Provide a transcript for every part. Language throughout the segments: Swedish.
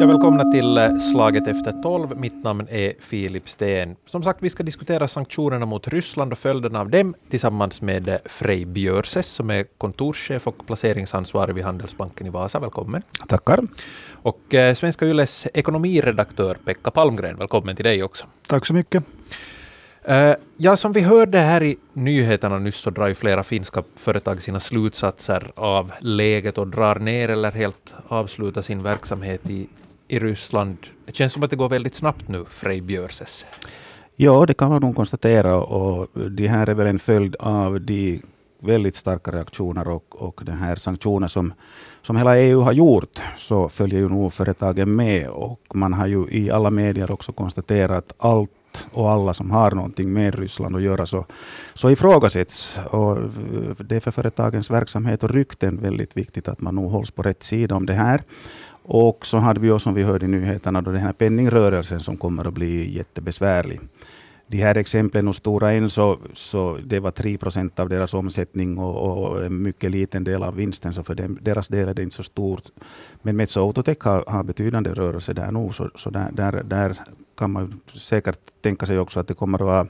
Ja, välkomna till eh, Slaget efter tolv. Mitt namn är Filip Steen. Som sagt, vi ska diskutera sanktionerna mot Ryssland och följderna av dem tillsammans med eh, Frej Björses som är kontorschef och placeringsansvarig vid Handelsbanken i Vasa. Välkommen. Tackar. Och eh, Svenska Yles ekonomiredaktör Pekka Palmgren. Välkommen till dig också. Tack så mycket. Uh, ja, som vi hörde här i nyheterna nyss så drar ju flera finska företag sina slutsatser av läget och drar ner eller helt avslutar sin verksamhet i, i Ryssland. Det känns som att det går väldigt snabbt nu, Frej Björses. Ja, det kan man nog konstatera och det här är väl en följd av de väldigt starka reaktioner och, och den här sanktioner som, som hela EU har gjort, så följer ju nog företagen med. Och man har ju i alla medier också konstaterat att allt och alla som har någonting med Ryssland att göra så, så ifrågasätts. Och det är för företagens verksamhet och rykten väldigt viktigt att man nog hålls på rätt sida om det här. Och så hade vi också, som vi hörde i nyheterna då den här penningrörelsen som kommer att bli jättebesvärlig. De här exemplen hos Stora Enso, så det var 3 procent av deras omsättning och, och, en mycket liten del av vinsten, så för dem, deras del är det inte så stort. Men Metso Autotech har, har betydande rörelse där nog, så, så där, där, där kan man säkert tänka sig också att det kommer att vara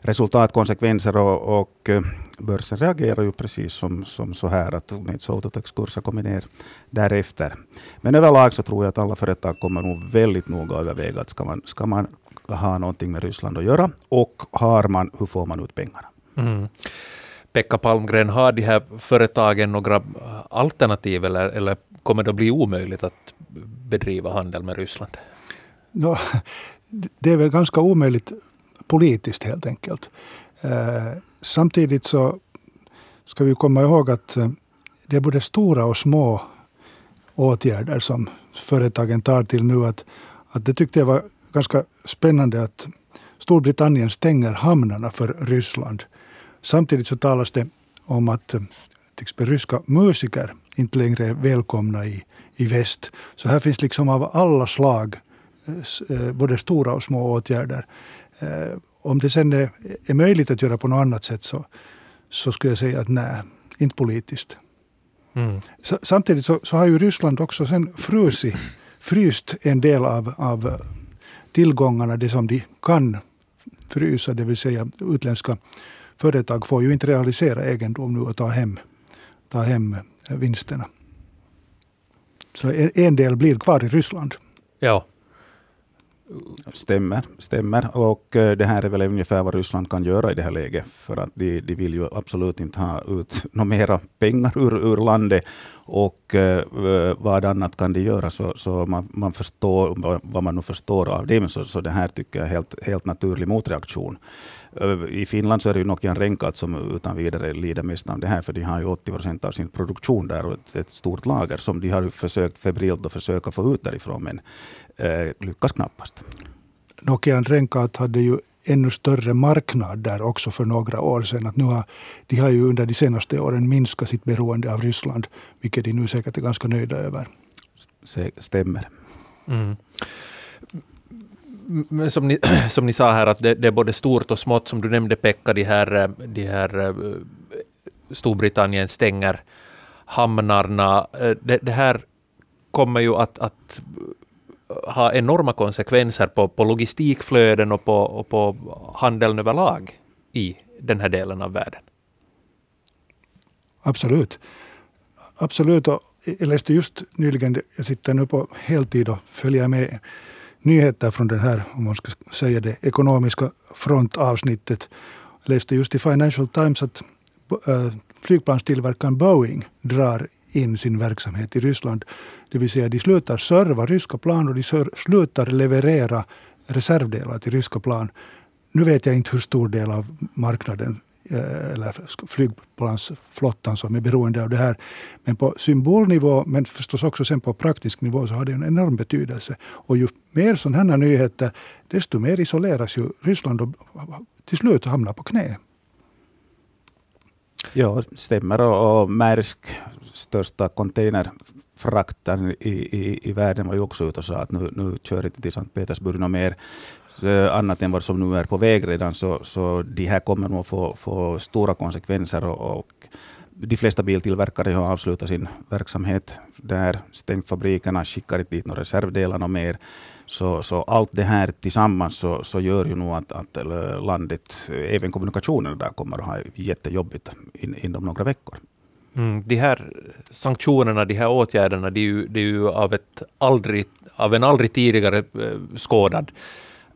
resultatkonsekvenser och, och eh, börsen reagerar ju precis som, som så här att Metso Autotechs kurs har kommit ner därefter. Men överlag så tror jag att alla företag kommer nog väldigt noga överväga att ska man, ska man ha någonting med Ryssland att göra och har man, hur får man ut pengarna? Mm. Pekka Palmgren, har de här företagen några alternativ eller, eller kommer det att bli omöjligt att bedriva handel med Ryssland? No, det är väl ganska omöjligt politiskt helt enkelt. Eh, samtidigt så ska vi komma ihåg att eh, det är både stora och små åtgärder som företagen tar till nu. Att, att det tyckte jag var ganska spännande att Storbritannien stänger hamnarna för Ryssland. Samtidigt så talas det om att eh, till exempel ryska musiker inte längre är välkomna i, i väst. Så här finns liksom av alla slag Eh, både stora och små åtgärder. Eh, om det sen är, är möjligt att göra på något annat sätt så, så skulle jag säga att nej, inte politiskt. Mm. Samtidigt så, så, har ju Ryssland också sen frusit, fryst en del av, av tillgångarna, det som de kan frysa, det vill säga utländska företag får ju inte realisera egendom nu och ta hem, ta hem vinsterna. Så en, del blir kvar i Ryssland. Ja. Stämmer, stämmer. Och eh, det här är väl ungefär vad Ryssland kan göra i det här läget. För att de, de vill ju absolut inte ha ut några mera pengar ur, ur landet. Och uh, vad annat kan de göra? Så, så man, man förstår, vad man nu förstår av dem, så, så det här tycker jag är helt, helt naturlig motreaktion. I Finland så är det ju Nokian Renkat som utan vidare lider mest av det här, för de har ju 80 procent av sin produktion där och ett, ett stort lager som de har försökt febrilt att försöka få ut därifrån, men eh, lyckas knappast. Nokian Renkat hade ju ännu större marknad där också för några år sedan. Att nu har, de har ju under de senaste åren minskat sitt beroende av Ryssland, vilket de nu säkert är ganska nöjda över. Stämmer. Mm som ni, som ni sa här, att det, det, är både stort och smått, som du nämnde Pekka, de här, eh, de här eh, Storbritannien stänger hamnarna. Eh, det, det här kommer ju att, att ha enorma konsekvenser på, på logistikflöden och på, och på handeln överlag i den här delen av världen. Absolut. Absolut. Och jag läste just nyligen, jag sitter nu på heltid och följer med nyheter från den här, om man ska säga det, ekonomiska frontavsnittet. Jag läste just i Financial Times att äh, flygplanstillverkaren Boeing drar in sin verksamhet i Ryssland. Det vill säga de slutar serva ryska plan och de slutar leverera reservdelar till ryska plan. Nu vet jag inte hur stor del av marknaden Eh, eller flygplansflottan som är beroende av det här. Men på symbolnivå, men förstås också sen på praktisk nivå, så har det en enorm betydelse. Och ju mer sådana här nyheter, desto mer isoleras ju Ryssland och till slut hamnar på knä. Ja, stämmer. Och, och Maersk, största containerfrakten i, i, i världen, var ju också ute och sa att nu, nu kör inte till Sankt Petersburg något mer. Eh, annat än vad som nu är på väg redan, så, så de här kommer nog få, få stora konsekvenser. Och, och de flesta biltillverkare har avslutat sin verksamhet där, stängt fabrikerna, skickar inte dit några reservdelar och mer. Så, så allt det här tillsammans så, så gör ju nog att, att eh, landet, eh, även kommunikationerna där, kommer att ha jättejobbigt in, inom några veckor. Mm, de här sanktionerna, de här åtgärderna, det är ju, det är ju av, ett aldrig, av en aldrig tidigare skådad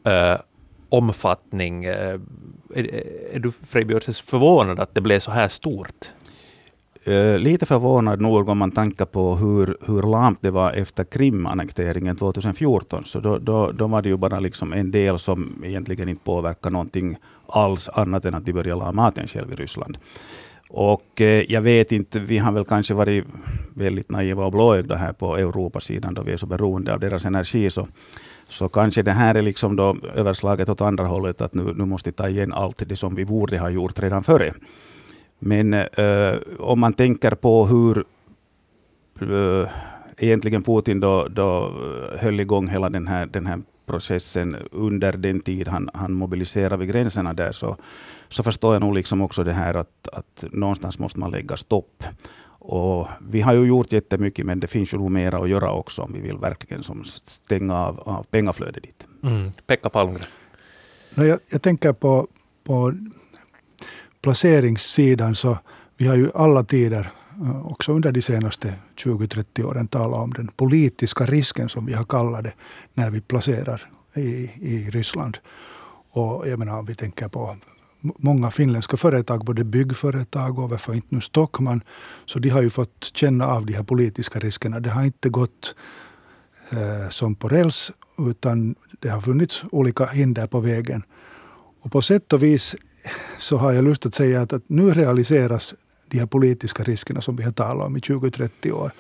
eh, omfattning. Eh, är, är du Frej förvånad att det blev så här stort? Eh, lite förvånad nog om man tänker på hur, hur lamt det var efter Krim-annekteringen 2014. Så då, då, då var det ju bara liksom en del som egentligen inte påverkade någonting alls annat än att de började laga maten själv i Ryssland. Och eh, jag vet inte, vi har väl kanske varit väldigt naiva och blåögda här på Europasidan då vi är så beroende av deras energi. Så, så kanske det här är liksom då överslaget åt andra hållet, att nu, nu måste vi ta igen allt det som vi borde ha gjort redan före. Men eh, om man tänker på hur eh, egentligen Putin då, då eh, höll igång hela den här, den här processen under den tid han, han mobiliserade vid gränserna där, så, så förstår jag nog liksom också det här att, att någonstans måste man lägga stopp. Och vi har ju gjort jättemycket, men det finns ju nog mera att göra också om vi vill verkligen som stänga av, av pengaflödet dit. Mm. Pekka Palmgren. Jag, jag tänker på, på placeringssidan, så vi har ju alla tider, eh, också under de senaste 20-30 åren, talat om den politiska risken som vi har kallat det, när vi placerar i, i Ryssland. Och jag menar, om vi tänker på många finländska företag, både byggföretag och varför inte nu Stockman, så de har ju fått känna av de här politiska riskerna. Det har inte gått eh, som på räls, utan det har funnits olika hinder på vägen. Och på sätt och vis så har jag lust att säga att, att nu realiseras de här politiska riskerna som vi har talat om i 20-30 år.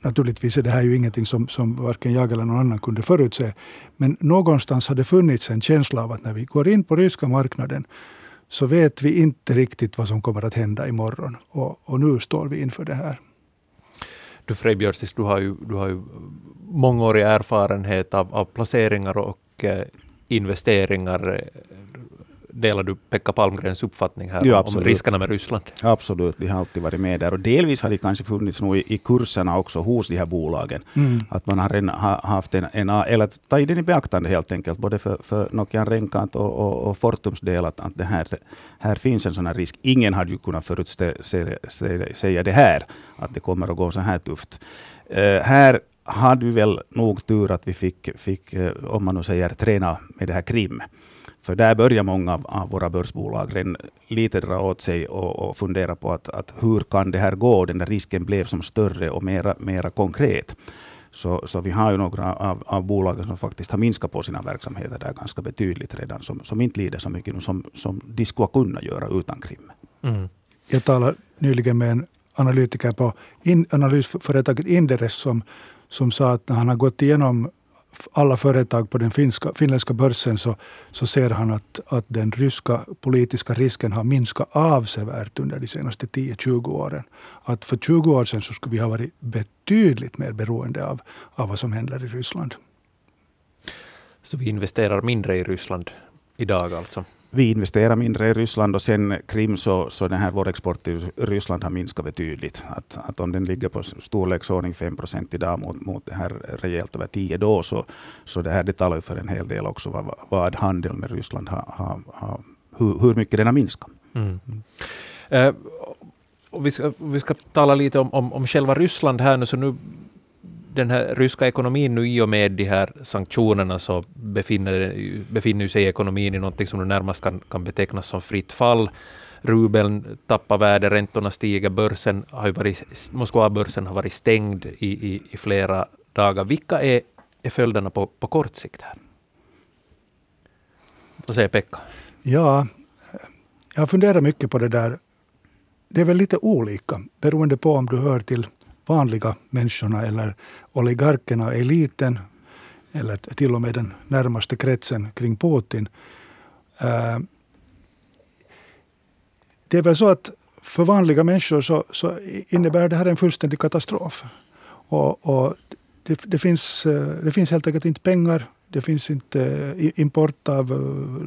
Naturligtvis är det här ju ingenting som, som varken jag eller någon annan kunde förutse. Men någonstans har det funnits en känsla av att när vi går in på ryska marknaden så vet vi inte riktigt vad som kommer att hända imorgon. Och, och nu står vi inför det här. Du Frej Björsis, du har ju, du har ju mångårig erfarenhet av, av placeringar och eh, investeringar delar du Pekka Palmgrens uppfattning här ja, om riskerna med Ryssland? Absolut, de har alltid varit med där. Och delvis har de kanske funnits nog i, i kurserna också hos de här bolagen. Mm. Att man har en, ha, haft en, en, eller tagit den i beaktande helt enkelt, både för, för Nokian Renkant och, och, och Fortums del, att, att det här, här finns en sån här risk. Ingen hade ju kunnat förutse säga det här, att det kommer att gå så här tufft. Uh, här hade vi väl nog tur att vi fick, fick, eh, om man nu säger, träna med det här krim. För där börjar många av, våra börsbolag lite dra åt sig och, och fundera på att, att, hur kan det här gå? Den där risken blev som större och mera, mera konkret. Så, så vi har ju några av, av bolagen som faktiskt har minskat på sina verksamheter där ganska betydligt redan, som, som inte lider så mycket nu som, som de skulle kunna göra utan krim. Mm. Jag talade nyligen med en analytiker på in, analysföretaget Inderes som, som sa att när han har gått igenom alla företag på den finska, finländska börsen så, så ser han att, att den ryska politiska risken har minskat avsevärt under de senaste 10-20 åren. Att för 20 år sedan så skulle vi ha varit betydligt mer beroende av, av vad som händer i Ryssland. Så vi investerar mindre i Ryssland idag alltså? vi investerar mindre i Ryssland och sen Krim så, så den här vår export till Ryssland har minskat betydligt. Att, att om den ligger på storleksordning 5 procent idag mot, mot det här rejält över 10 då så, så det här det talar ju för en hel del också vad, vad handeln med Ryssland har, har, har hur, hur mycket den har minskat. Mm. Mm. Uh, och vi, ska, vi ska tala lite om, om, om själva Ryssland här nu, så nu den här ryska ekonomin nu i och med de här sanktionerna så befinner, befinner sig ekonomin i någonting, som närmast kan, kan betecknas som fritt fall. Rubeln tappar värde, räntorna stiger, börsen har varit, Moskvabörsen har varit stängd i, i, i flera dagar. Vilka är, är följderna på, på kort sikt här? Vad säger Pekka? Ja, jag har funderat mycket på det där. Det är väl lite olika beroende på om du hör till vanliga människorna eller oligarkerna, eliten eller till och med den närmaste kretsen kring Putin. Eh, det är väl så att för vanliga människor så, så innebär det här en fullständig katastrof. Och, och det, det, finns, eh, det finns helt enkelt inte pengar. Det finns inte eh, import av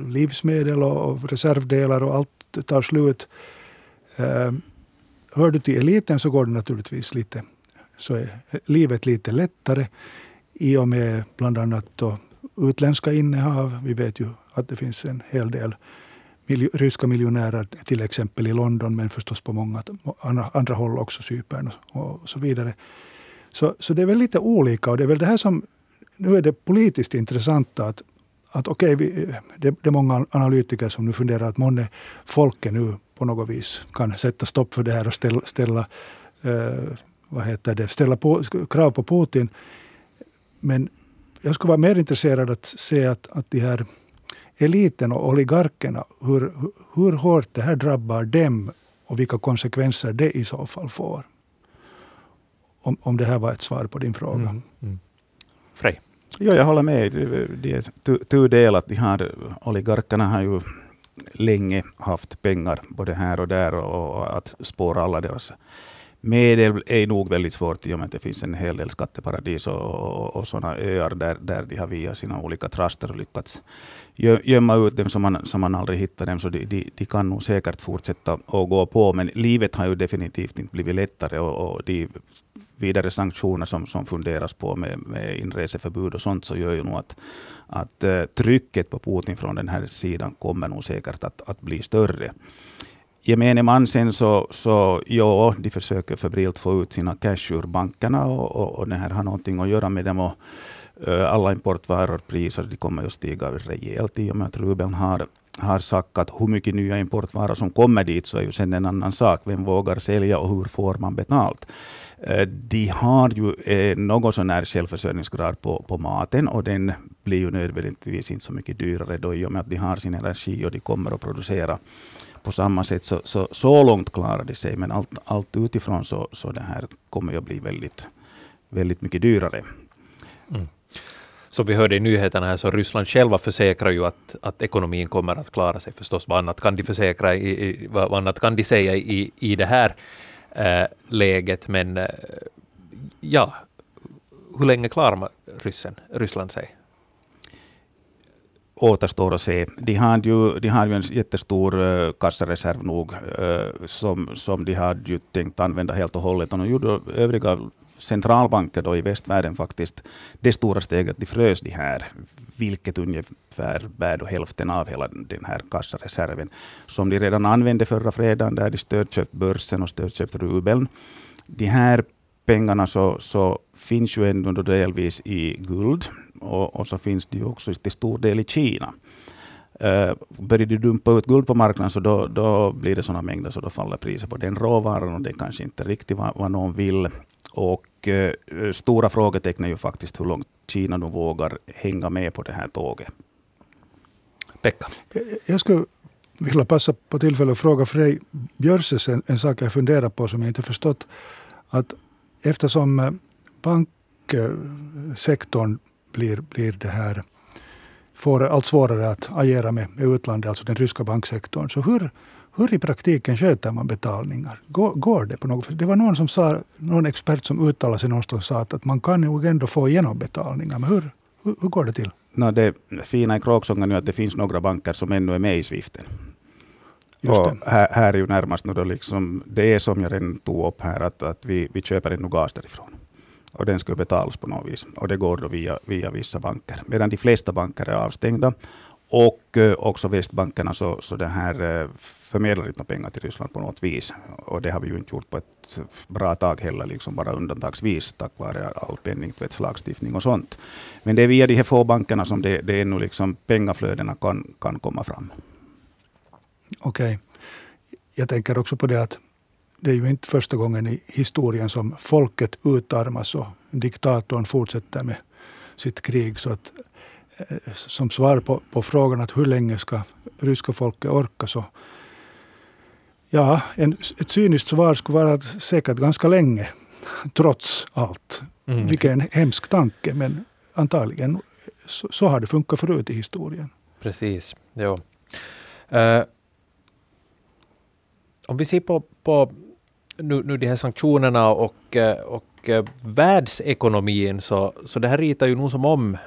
livsmedel och reservdelar och allt tar slut hör du till eliten så går det naturligtvis lite, så är livet lite lättare i och med bland annat då utländska innehav. Vi vet ju att det finns en hel del miljö, ryska miljonärer, till exempel i London, men förstås på många andra, andra håll också, Cypern och, och så vidare. Så, så det är väl lite olika och det är väl det här som nu är det politiskt intressanta att, att okej, okay, det, det, är många analytiker som nu funderar att månne folket nu på något vis kan sätta stopp för det här och ställa, ställa, eh, vad heter det, ställa på, krav på Putin. Men jag skulle vara mer intresserad att se att, att de här eliten och oligarkerna, hur, hur hårt det här drabbar dem och vilka konsekvenser det i så fall får. Om, om det här var ett svar på din fråga. Mm. Mm. Frej? Ja, jag håller med. Det är tudelat. De här oligarkerna har ju länge haft pengar både här och där och, att spåra alla deras medel är nog väldigt svårt i och med att det finns en hel del skatteparadis och, och, och sådana öar där, där de har via sina olika truster lyckats gömma ut dem så man, som man aldrig hittar dem. Så de, de, de kan nog säkert fortsätta att gå på. Men livet har ju definitivt inte blivit lättare och, och de vidare sanktioner som, som funderas på med, med inreseförbud och sånt, så gör ju nog att, att uh, trycket på Putin från den här sidan kommer nog säkert att, att bli större. Gemene man sen så, så ja, de försöker febrilt få ut sina cash ur bankerna och, och, och det här har någonting att göra med dem. Och, Eh, alla importvaror priser de kommer att stiga rejält i och med att rubeln har har sackat. hur mycket nya importvaror som kommer dit så är ju sen en annan sak. Vem vågar sälja och hur får man betalt? Eh, de har ju eh, något sånär självförsörjningsgrad på, på maten och den blir ju nödvändigtvis inte så mycket dyrare då i och med att de har sin energi och de kommer att producera på samma sätt. Så, så, så långt klarar de sig, men allt, allt utifrån så, så det här kommer att bli väldigt, väldigt mycket dyrare. Mm. Som vi hörde i nyheterna här så Ryssland själva försäkrar ju att, att ekonomin kommer att klara sig förstås. Vad annat kan de försäkra, i, vad annat kan de säga i, i det här äh, läget. Men äh, ja, hur länge klarar ryssen, Ryssland sig? återstår att se. De har ju, de har ju en jättestor uh, kassareserv nog, uh, som, som de hade ju tänkt använda helt och hållet. Och de gjorde övriga centralbanker då i västvärlden faktiskt det stora steget, de frös de här, vilket ungefär bär då hälften av hela den här kassareserven, som de redan använde förra fredagen, där de stödköpt börsen och stödköpt rubeln. De här pengarna så, så finns ju ändå delvis i guld och, och så finns det ju också till stor del i Kina. Uh, börjar du dumpa ut guld på marknaden så då, då blir det sådana mängder så då faller priset på den råvaran och det kanske inte riktigt vad, vad någon vill. Och eh, stora frågetecken är ju faktiskt hur långt Kina nu vågar hänga med på det här tåget. Pekka? Jag skulle vilja passa på tillfället att fråga Frej Björses en, en sak jag funderar på som jag inte förstått. Att eftersom eh, banksektorn blir, blir det här får allt svårare att agera med, med utlandet, alltså den ryska banksektorn. Så hur, hur i praktiken sköter man betalningar? Går, går det på något Det var någon, som sa, någon expert som uttalade sig någonstans och sa att, man kan nog ändå få igenom betalningar. Men hur, hur, hur går det till? No, det fina i kråksången är att det finns några banker som ännu är med i Swiften. Och här, här, är ju närmast nu då liksom, det är som jag redan tog upp här, att, att vi, vi köper ännu gas därifrån. Och den ska betalas på något vis. Och det går då via, via vissa banker. Medan de flesta banker är avstängda. Och eh, också västbankerna så, så det här eh, förmedlar inte pengar till Ryssland på något vis. Och det har vi ju inte gjort på ett bra tag heller, liksom bara undantagsvis tack vare all penningtvättslagstiftning och sånt. Men det är via de här få bankerna som det, det ännu liksom pengaflödena kan, kan komma fram. Okej. Okay. Jag tänker också på det att det är ju inte första gången i historien som folket utarmas och diktatorn fortsätter med sitt krig. Så att eh, som svar på, på frågan att hur länge ska ryska folket orka så Ja, en, ett cyniskt svar skulle vara att säkert ganska länge, trots allt. Mm. Vilken hemsk tanke, men antagligen så, så, har det funkat förut i historien. Precis. Ja. Uh, om vi ser på, på nu, nu de här sanktionerna och, eh, och uh, världsekonomin, så, så det här ritar ju nog som om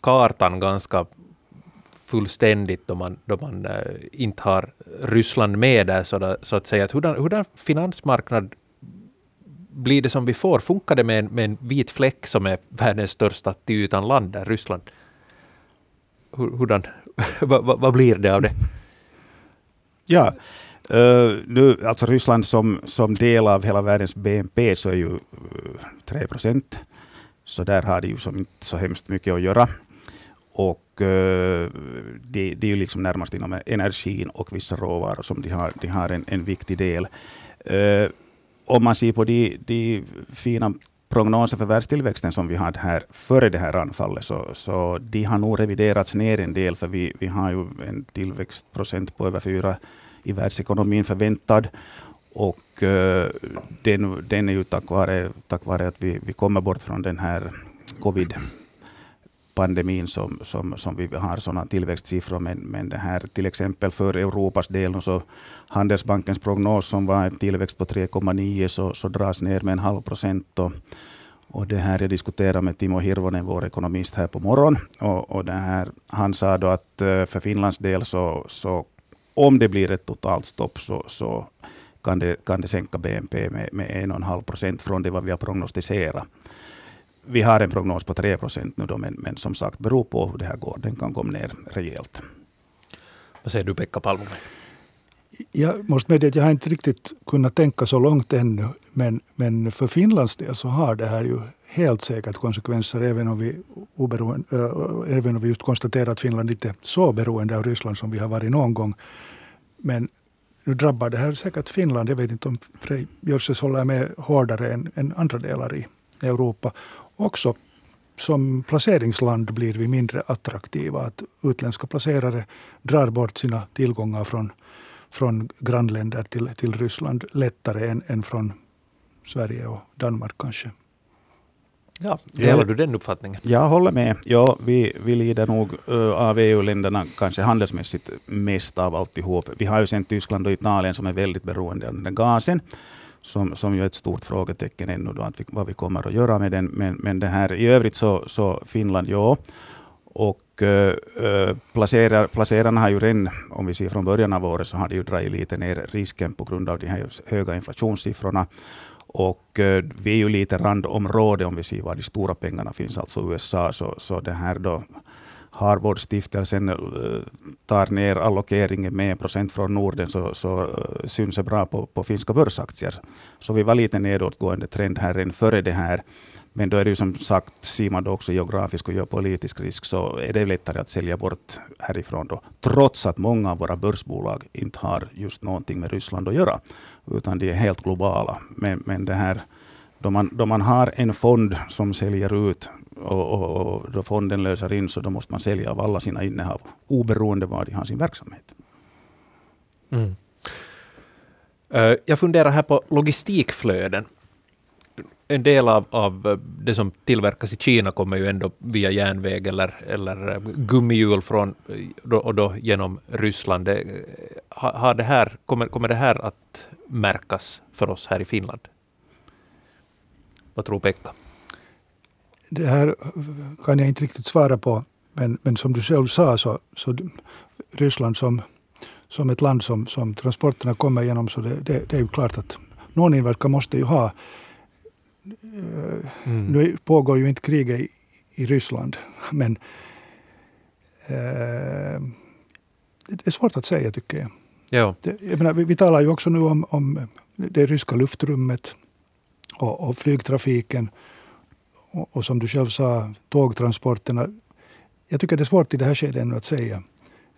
kartan ganska fullständigt då man, då man äh, inte har Ryssland med där så, så att säga. Att hurdan, hurdan finansmarknad blir det som vi får? Funkar det med en, med en vit fläck som är världens största till ytan land, där Ryssland? Hur, hurdan, vad, vad, vad blir det av det? Ja, Uh, nu, alltså Ryssland som, som del av hela världens BNP så är ju eh, uh, 3 procent. Så där har de ju som inte så hemskt mycket att göra. Och uh, det, det, är ju liksom närmast inom energin och vissa råvaror som de har, de har en, en viktig del. Uh, om man ser på de, de fina prognoser för världstillväxten som vi hade här före det här anfallet, så, så de har nog reviderats ner en del, för vi, vi har ju en tillväxtprocent på över fyra i världsekonomin förväntad. Och uh, den, den är ju tack vare, tack vare att vi, vi kommer bort från den här covid pandemin som, som, som vi har sådana tillväxtsiffror. Men, men det här till exempel för Europas del, så Handelsbankens prognos som var en tillväxt på 3,9 så, så dras ner med en halv procent. Och, och det här jag diskuterade med Timo Hirvonen, vår ekonomist, här på morgonen. Och, och det här, han sa då att eh, för Finlands del så, så om det blir ett totalt stopp så, så kan, det, kan det sänka BNP med, med 1,5 procent från det vad vi har prognostiserat. Vi har en prognos på 3 procent nu, då, men, men som sagt, beror på hur det här går. Den kan komma ner rejält. Vad säger du, Pekka Palmumäki? Jag måste medge att jag har inte riktigt kunnat tänka så långt ännu. Men, men för Finlands del så har det här ju helt säkert konsekvenser även om vi, oberoende, äh, även om vi just konstaterar att Finland inte är så beroende av Ryssland som vi har varit någon gång. Men nu drabbar det här säkert Finland. Jag vet inte om Frej Björsses håller med hårdare än, än andra delar i Europa. Också som placeringsland blir vi mindre attraktiva. Att utländska placerare drar bort sina tillgångar från, från grannländer till, till Ryssland lättare än, än från Sverige och Danmark kanske. Ja, delar du den uppfattningen? Jag håller med. Ja, vi, vi lider nog uh, av EU-länderna kanske handelsmässigt mest av alltihop. Vi har ju sen Tyskland och Italien som är väldigt beroende av den gasen. Som, som ju är ett stort frågetecken ännu då, att vi, vad vi kommer att göra med den. Men, men det här, i övrigt så, så Finland, ja. Och äh, placerar, placerarna har ju redan, om vi ser från början av året, så har de ju dragit lite ner risken på grund av de här höga inflationssiffrorna. Och äh, vi är ju lite randområde om vi ser var de stora pengarna finns, alltså USA. Så, så det här då Harvard-stiftelsen eh, tar ner allokeringen med en procent från Norden så, så eh, syns det bra på, på finska börsaktier. Så vi var lite nedåtgående trend här än före det här. Men då är det ju som sagt, ser man då också geografisk och geopolitisk risk, så är det lättare att sälja bort härifrån då, trots att många av våra börsbolag inte har just någonting med Ryssland att göra, utan de är helt globala. Men, men det här, då man, då man har en fond som säljer ut och, och, och då fonden löser in, så då måste man sälja av alla sina innehav, oberoende var de har sin verksamhet. Mm. Eh, jag funderar här på logistikflöden en del av, av eh, det som tillverkas i Kina kommer ju ändå via järnväg eller, eller eh, gummihjul från, och då genom Ryssland. Det, har det här, kommer, kommer det här att märkas för oss här i Finland? Vad tror Pekka? Det här kan jag inte riktigt svara på. Men, men som du själv sa så, så Ryssland som, som ett land som, som transporterna kommer igenom så det, det, det är ju klart att någon inverkan måste ju ha. Mm. Nu pågår ju inte kriget i, i Ryssland, men eh, det är svårt att säga tycker jag. Ja. Det, jag menar, vi, vi, talar ju också nu om, om det ryska luftrummet och, och flygtrafiken. Och, och, som du själv sa, tågtransporterna. Jag tycker det är svårt i det här skedet ännu att säga.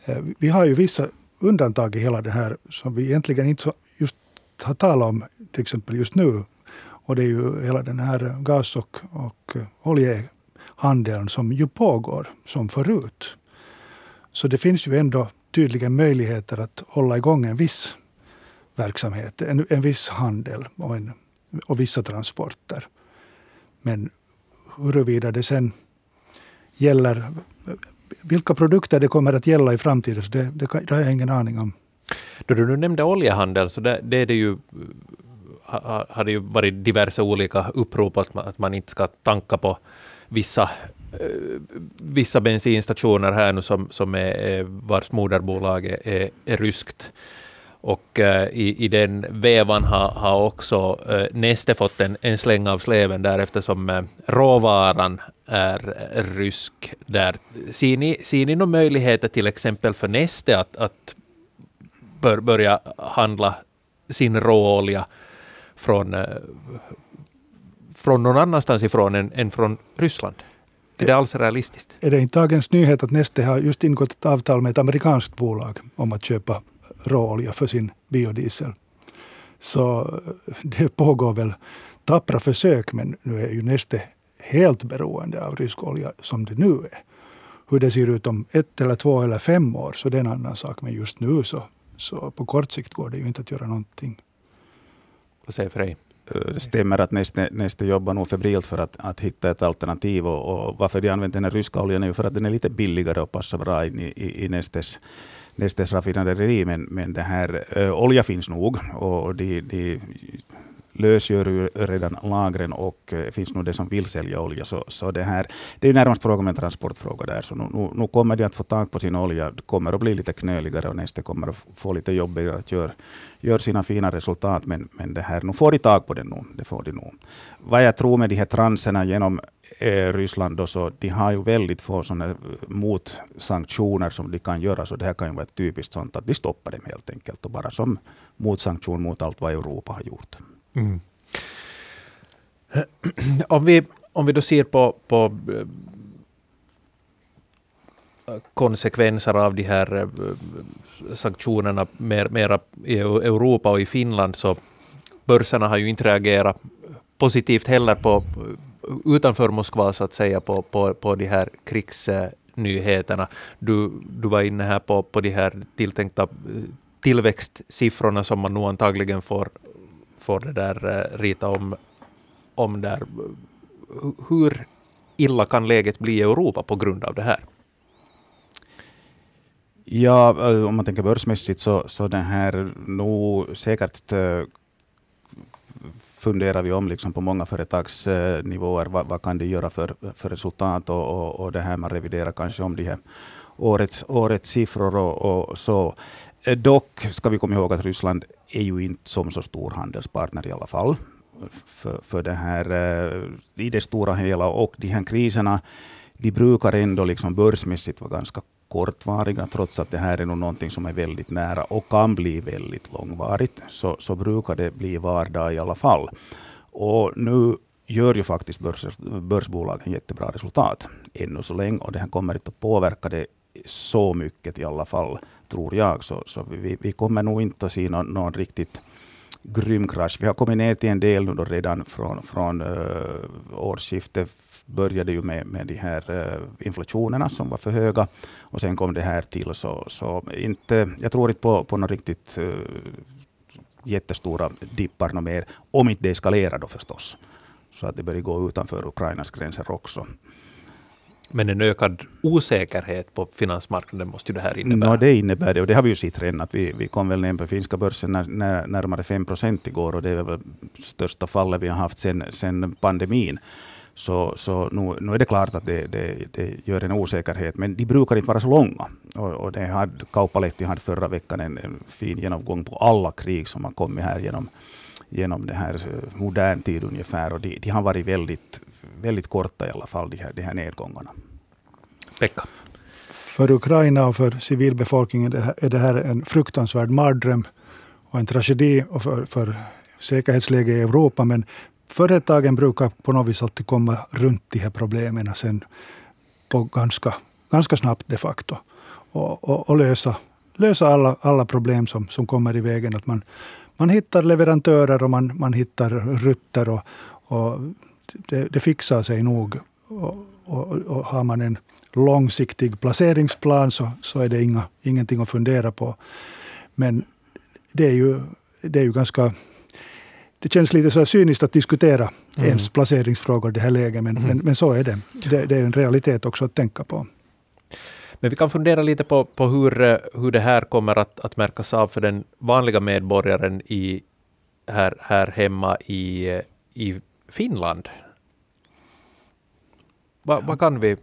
Eh, vi har ju vissa undantag i hela det här som vi egentligen inte just har talat om, till exempel just nu. Och det är ju hela den här gas och, och oljehandeln som ju pågår som förut. Så det finns ju ändå tydligen möjligheter att hålla igång en viss verksamhet, en, en viss handel och, en, och vissa transporter. Men huruvida det sen gäller vilka produkter det kommer att gälla i framtiden, det, det, det har jag ingen aning om. Då du nämnde oljehandel, så det, det är det ju har det ju varit diverse olika upprop att man, att man inte ska tanka på vissa eh, vissa bensinstationer här nu som, som är, eh, vars moderbolag är, är ryskt. Och eh, i, i den vevan har, har också eh, Neste fått en, en släng av sleven där eftersom eh, råvaran är rysk. Där. Ser ni, ser ni några möjligheter till exempel för Neste att, att bör, börja handla sin råolja från, från någon annanstans ifrån än, än från Ryssland? Är det alls realistiskt? Är det inte dagens nyhet att Neste har just ingått ett avtal med ett amerikanskt bolag om att köpa råolja för sin biodiesel? Så eh, det pågår väl tappra försök, men nu är ju Neste helt beroende av rysk olja som det nu är. Hur det ser ut om ett eller två eller fem år, så det är en annan sak. Men just nu så, så på kort sikt går det ju inte att göra någonting. Vad säger Frej? Eh, det stämmer att Neste, Neste jobbar nog febrilt för att, att hitta ett alternativ. Och, och varför de använder den ryska oljan är ju för att den är lite billigare och passar bra in i, i, i Nestes, Nestes raffinaderi. Men, men det här, eh, olja finns nog och de, de lösgör ju redan lagren och eh, finns nog det som vill sälja olja. Så, så det, här, det är närmast fråga om en transportfråga där. Så nu, nu, nu kommer de att få tag på sin olja. Det kommer att bli lite knöligare och nästa kommer att få lite jobbigare att göra gör sina fina resultat, men, men det här, nu får de tag på det nu. Det får de nu. Vad jag tror med de här transerna genom eh, Ryssland, då, så de har ju väldigt få såna eh, motsanktioner som de kan göra, så det här kan ju vara ett typiskt sånt att de stoppar dem helt enkelt, och bara som motsanktion mot allt vad Europa har gjort. Mm. Om vi, om vi då ser på, på eh, konsekvenser av de här eh, sanktionerna mer, mera i Europa och i Finland så börserna har ju inte reagerat positivt heller på eh, utanför Moskva så att säga på, på, på de här krigsnyheterna. Du, du var inne här på, på de här tilltänkta tillväxtsiffrorna som man nog antagligen får, får det där eh, rita om, om där. Hur illa kan läget bli i Europa på grund av det här? Ja, eh, om man tänker börsmässigt så, så den här nog säkert eh, funderar vi om liksom på många företagsnivåer. Vad, vad kan de göra för, för resultat och, och, och det här man reviderar kanske om de här årets, årets siffror och, och så. Eh, dock ska vi komma ihåg att Ryssland är ju inte som så stor handelspartner i alla fall för, för det här, eh, i det stora hela. Och de här kriserna, de brukar ändå liksom börsmässigt vara ganska kortvariga, trots att det här är nog någonting som är väldigt nära och kan bli väldigt långvarigt, så, så brukar det bli vardag i alla fall. Och nu gör ju faktiskt börs, börsbolagen jättebra resultat ännu så länge, och det här kommer inte att påverka det så mycket i alla fall, tror jag. Så, så vi, vi kommer nog inte att se någon, någon riktigt grym krasch. Vi har kommit ner till en del nu då redan från, från uh, årsskiftet började ju med, med de här uh, inflationerna som var för höga och sen kom det här till. Så, så inte, jag tror inte på, på några riktigt uh, jättestora dippar något mer, om inte det eskalerar då förstås. Så att det börjar gå utanför Ukrainas gränser också. Men en ökad osäkerhet på finansmarknaden måste ju det här innebära? No, det innebär det, och det har vi ju sett redan. Att vi, vi kom väl ner på finska börsen när, när, närmare 5 procent igår, och det är väl största fallet vi har haft sen, sen pandemin. Så, så nu, nu är det klart att det, det, det, gör en osäkerhet, men de brukar inte vara så långa. Och, och det hade, Kauppalehti hade förra veckan en, en, fin genomgång på alla krig som har kommit här genom, genom det här eh, modern tid ungefär. Och de, de har varit väldigt, väldigt korta i alla fall, de här, de här nedgångarna. Pekka? För Ukraina och för civilbefolkningen är det här en fruktansvärd mardröm och en tragedi och för, för säkerhetsläget i Europa. Men företagen brukar på något vis alltid komma runt de här problemen sen på ganska, ganska snabbt de facto. Och, och, och lösa, lösa alla, alla problem som, som kommer i vägen. Att man, man hittar leverantörer och man, man hittar rutter och, och det, det fixar sig nog. Och, och, och, har man en långsiktig placeringsplan så, så är det inga, ingenting att fundera på. Men det är ju, det är ju ganska det känns lite så cyniskt att diskutera mm. ens placeringsfrågor i det här läget, men, mm. men, men, så är det. det. det. är en realitet också att tänka på. Men vi kan fundera lite på, på hur, hur det här kommer att, att märkas av för den vanliga medborgaren i, här, här hemma i, i Finland. Vad, vad kan vi...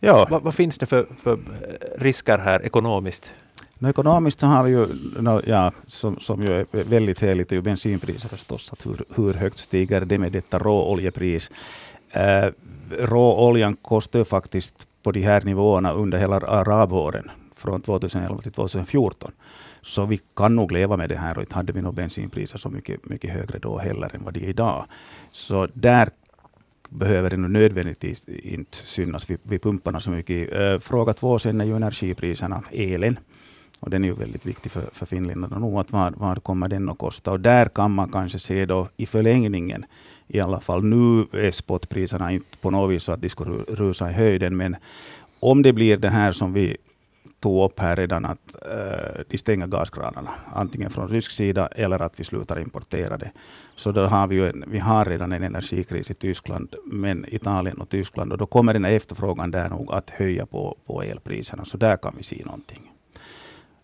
Ja. Vad, vad finns det för, för risker här ekonomiskt? No, ekonomiskt har vi ju, no, ja, som, som ju är väldigt heligt, är ju bensinpriser förstås. Att hur, hur högt stiger det med detta råoljepris? Eh, råoljan kostar faktiskt på de här nivåerna under hela arabåren från 2011 till 2014. Så vi kan nog leva med det här och inte hade vi nog bensinpriser så mycket, mycket högre då heller än vad de är idag. Så där behöver det nödvändigtvis inte synas vid, vid pumparna så mycket. Eh, fråga två sen är ju energipriserna, elen. Och den är ju väldigt viktig för, för finländarna nog. Att vad, vad kommer den att kosta? Och där kan man kanske se då i förlängningen, i alla fall nu är spotpriserna inte på något vis så att de skulle rusa i höjden. Men om det blir det här som vi tog upp här redan, att uh, de stänger gaskranarna, antingen från rysk sida eller att vi slutar importera det. Så då har vi, ju en, vi har redan en energikris i Tyskland, men Italien och Tyskland, och då kommer den här efterfrågan där nog att höja på, på elpriserna, så där kan vi se någonting.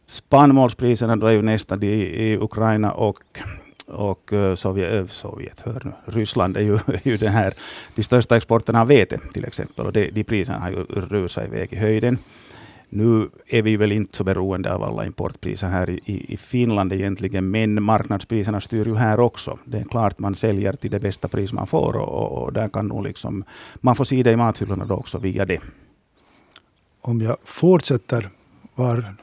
Spannmålspriserna då är ju nästan i, i Ukraina och och eh, Sovjet, eh, Sovjet hör nu, Ryssland är ju, är ju den här, de största exporterna av vete till exempel. Och de, de priserna har ju rusat iväg i höjden. Nu är vi väl inte så beroende av alla importpriser här i, i Finland egentligen, men marknadspriserna styr ju här också. Det är klart man säljer till det bästa pris man får och, och där kan nog liksom, man får se det i mathyllorna då också via det. Om jag fortsätter var,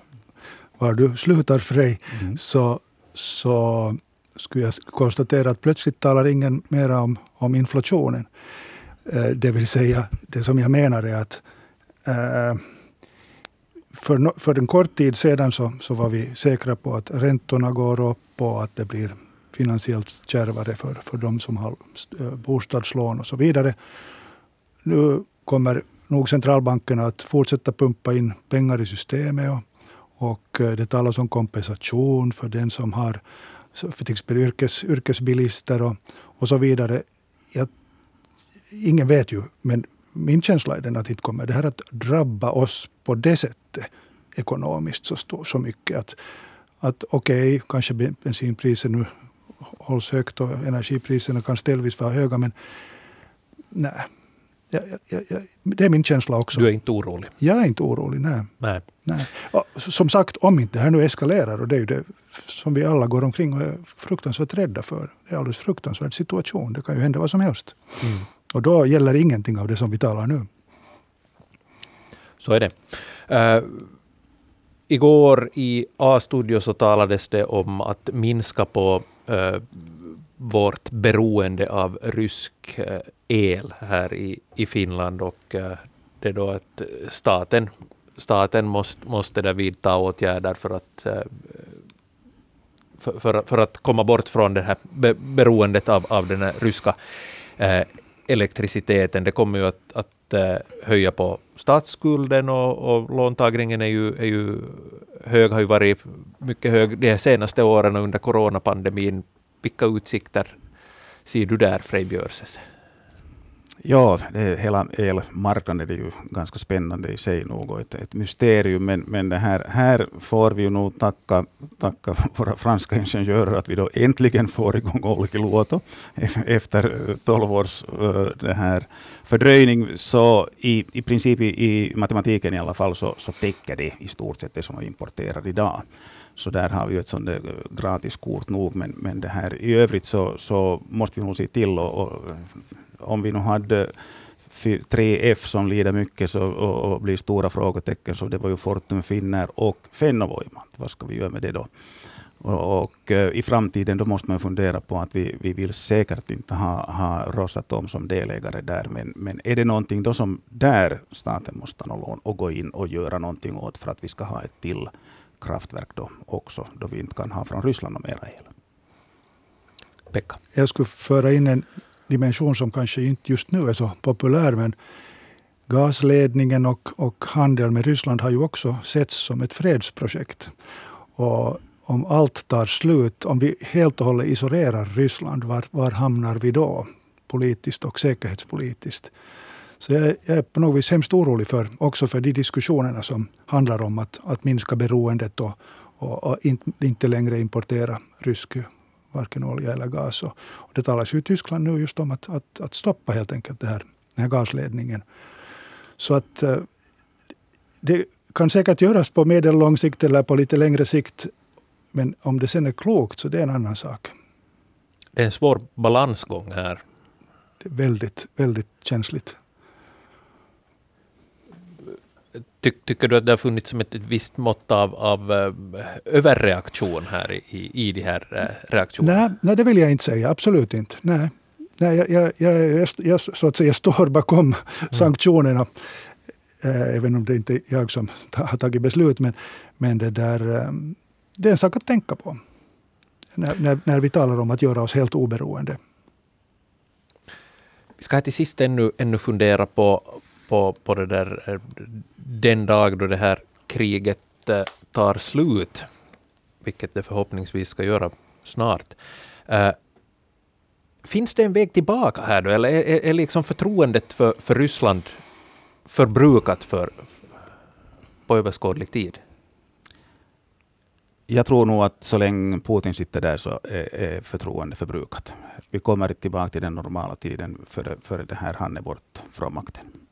var du slutar Frej, mm. så, så skulle jag konstatera att plötsligt talar ingen mer om, om inflationen. Eh, det vill säga, det som jag menar är att eh, för, no, för en kort tid sedan så, så var vi säkra på att räntorna går upp och att det blir finansiellt kärvare för, för de som har eh, bostadslån och så vidare. Nu kommer nog centralbankerna att fortsätta pumpa in pengar i systemet och, och eh, det talas om kompensation för den som har för till exempel yrkes, yrkesbilister och, och så vidare. Jag, ingen vet ju, men min känsla är den att inte kommer det här att drabba oss på det sättet ekonomiskt så, stor, så mycket. Att, att okej, okay, kanske bensinpriset nu hålls högt och energipriserna kan ställvis vara höga, men nej. Ja, ja, ja, det är min känsla också. Du är inte orolig? Jag är inte orolig, nej. nej. nej. Och, som sagt, om inte det här nu eskalerar, och det är ju det som vi alla går omkring och är fruktansvärt rädda för. Det är alldeles fruktansvärd situation. Det kan ju hända vad som helst. Mm. Och då gäller ingenting av det som vi talar nu. Så är det. Uh, igår i A-studio så talades det om att minska på uh, vårt beroende av rysk eh, el här i, i Finland och eh, det är då att eh, staten, staten måste, måste där vidta åtgärder för att för, för, för, att komma bort från det här beroendet av, av den här ryska elektriciteten. Det kommer ju att, att höja på statsskulden och, och låntagningen är ju, är ju hög, har ju varit mycket hög de senaste åren under coronapandemin. Vilka utsikter ser du där, Frej Björses? Ja, det, hela elmarknaden är ju ganska spännande i sig nog och ett, ett mysterium. Men, men det här, här får vi ju nog tacka, tacka våra franska ingenjörer att vi då äntligen får igång Olkiluoto e-, efter eh, tolv års eh, det här fördröjning. Så i, i princip i, i matematiken i alla fall så, så täcker det i stort sett det som vi importerar idag. Så där har vi ett sånt där eh, gratiskort nog. Men, men det här, i övrigt så, så måste vi nog se till och, och om vi nu hade 3F som lider mycket så, och, och blir stora frågetecken, så det var ju Fortum, Finnair och Fennovoima. Vad ska vi göra med det då? Och, och eh, i framtiden då måste man fundera på att vi, vi vill säkert inte ha, ha Rosatom som delägare där, men, men är det någonting då som där staten måste ta lån och gå in och göra någonting åt för att vi ska ha ett till kraftverk då också, då vi inte kan ha från Ryssland och mera el. Pekka. Jag skulle föra in en dimension som kanske inte just nu är så populär, men gasledningen och, och handel med Ryssland har ju också setts som ett fredsprojekt. Och om allt tar slut, om vi helt och hållet isolerar Ryssland, var, var hamnar vi då? Politiskt och säkerhetspolitiskt. Så jag, jag är på något vis hemskt orolig för, också för de diskussionerna som handlar om att, att minska beroendet och, och, och inte, inte längre importera rysk varken olja eller gas. Och, och det talas ju i Tyskland nu just om att, att, att stoppa helt enkelt det här den här gasledningen. Så att eh, det kan säkert göras på medellång sikt eller på lite längre sikt. Men om det sen är klokt så det är en annan sak. Det är en svår balansgång här. Det är väldigt, väldigt känsligt. Ty, tycker du att det har funnits som ett, ett visst mått av, av uh, överreaktion här i, i de här uh, reaktionerna? Nej, nej, det vill jag inte säga. Absolut inte. Nej. Nej, jag, jag, jag, jag, så att säga står bakom mm. sanktionerna. Eh, även om det inte är jag som har tagit beslut. Men, men det, där, eh, det är en sak att tänka på. När, när, när vi talar om att göra oss helt oberoende. Vi ska till sist ännu, ännu fundera på, på, på det där, eh, den dag då det här kriget eh, tar slut, vilket det förhoppningsvis ska göra snart. Eh, finns det en väg tillbaka här då, eller är, är, är liksom förtroendet för, för Ryssland förbrukat för, på överskådlig tid? Jag tror nog att så länge Putin sitter där så är, är förtroendet förbrukat. Vi kommer tillbaka till den normala tiden före, före det här han är bort från makten.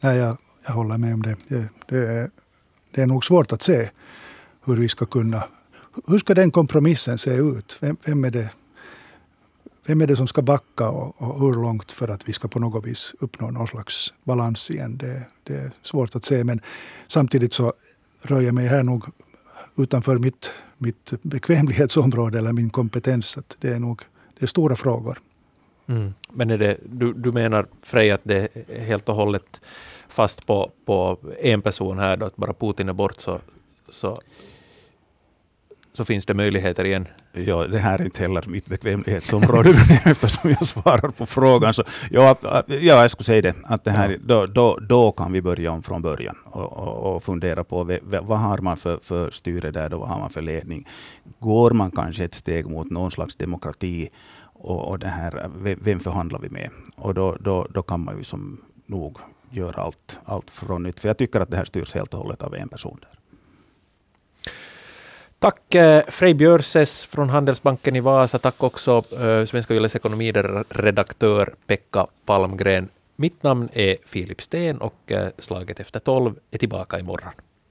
Nej, jag, jag håller med om det. Det, det, är, det är nog svårt att se hur vi ska kunna... Hur ska den kompromissen se ut? Vem, vem är det vem är det som ska backa och, och, hur långt för att vi ska på något vis uppnå någon slags balans igen? Det, det är svårt att se. Men samtidigt så rör jag mig här nog utanför mitt, mitt bekvämlighetsområde eller min kompetens. Att det är nog det är stora frågor. Mm. Men är det, du, du menar Frej att det är helt och hållet fast på, på en person här då, att bara Putin är bort så, så så finns det möjligheter igen. Ja, det här är inte heller mitt bekvämlighetsområde eftersom jag svarar på frågan. Så, ja, ja, jag skulle säga det, att det här, då, då, då kan vi börja om från början och, och, och fundera på vad har man för, för styre där, då, vad har man för ledning. Går man kanske ett steg mot någon slags demokrati och, och det här, vem förhandlar vi med? Och då, då, då kan man ju som nog göra allt, allt från nytt. För jag tycker att det här styrs helt och hållet av en person. där. Tack eh, Frej Björses från Handelsbanken i Vasa. Tack också eh, Svenska Yles ekonomiredaktör Pekka Palmgren. Mitt namn är Filip Sten och eh, Slaget efter tolv är tillbaka imorgon.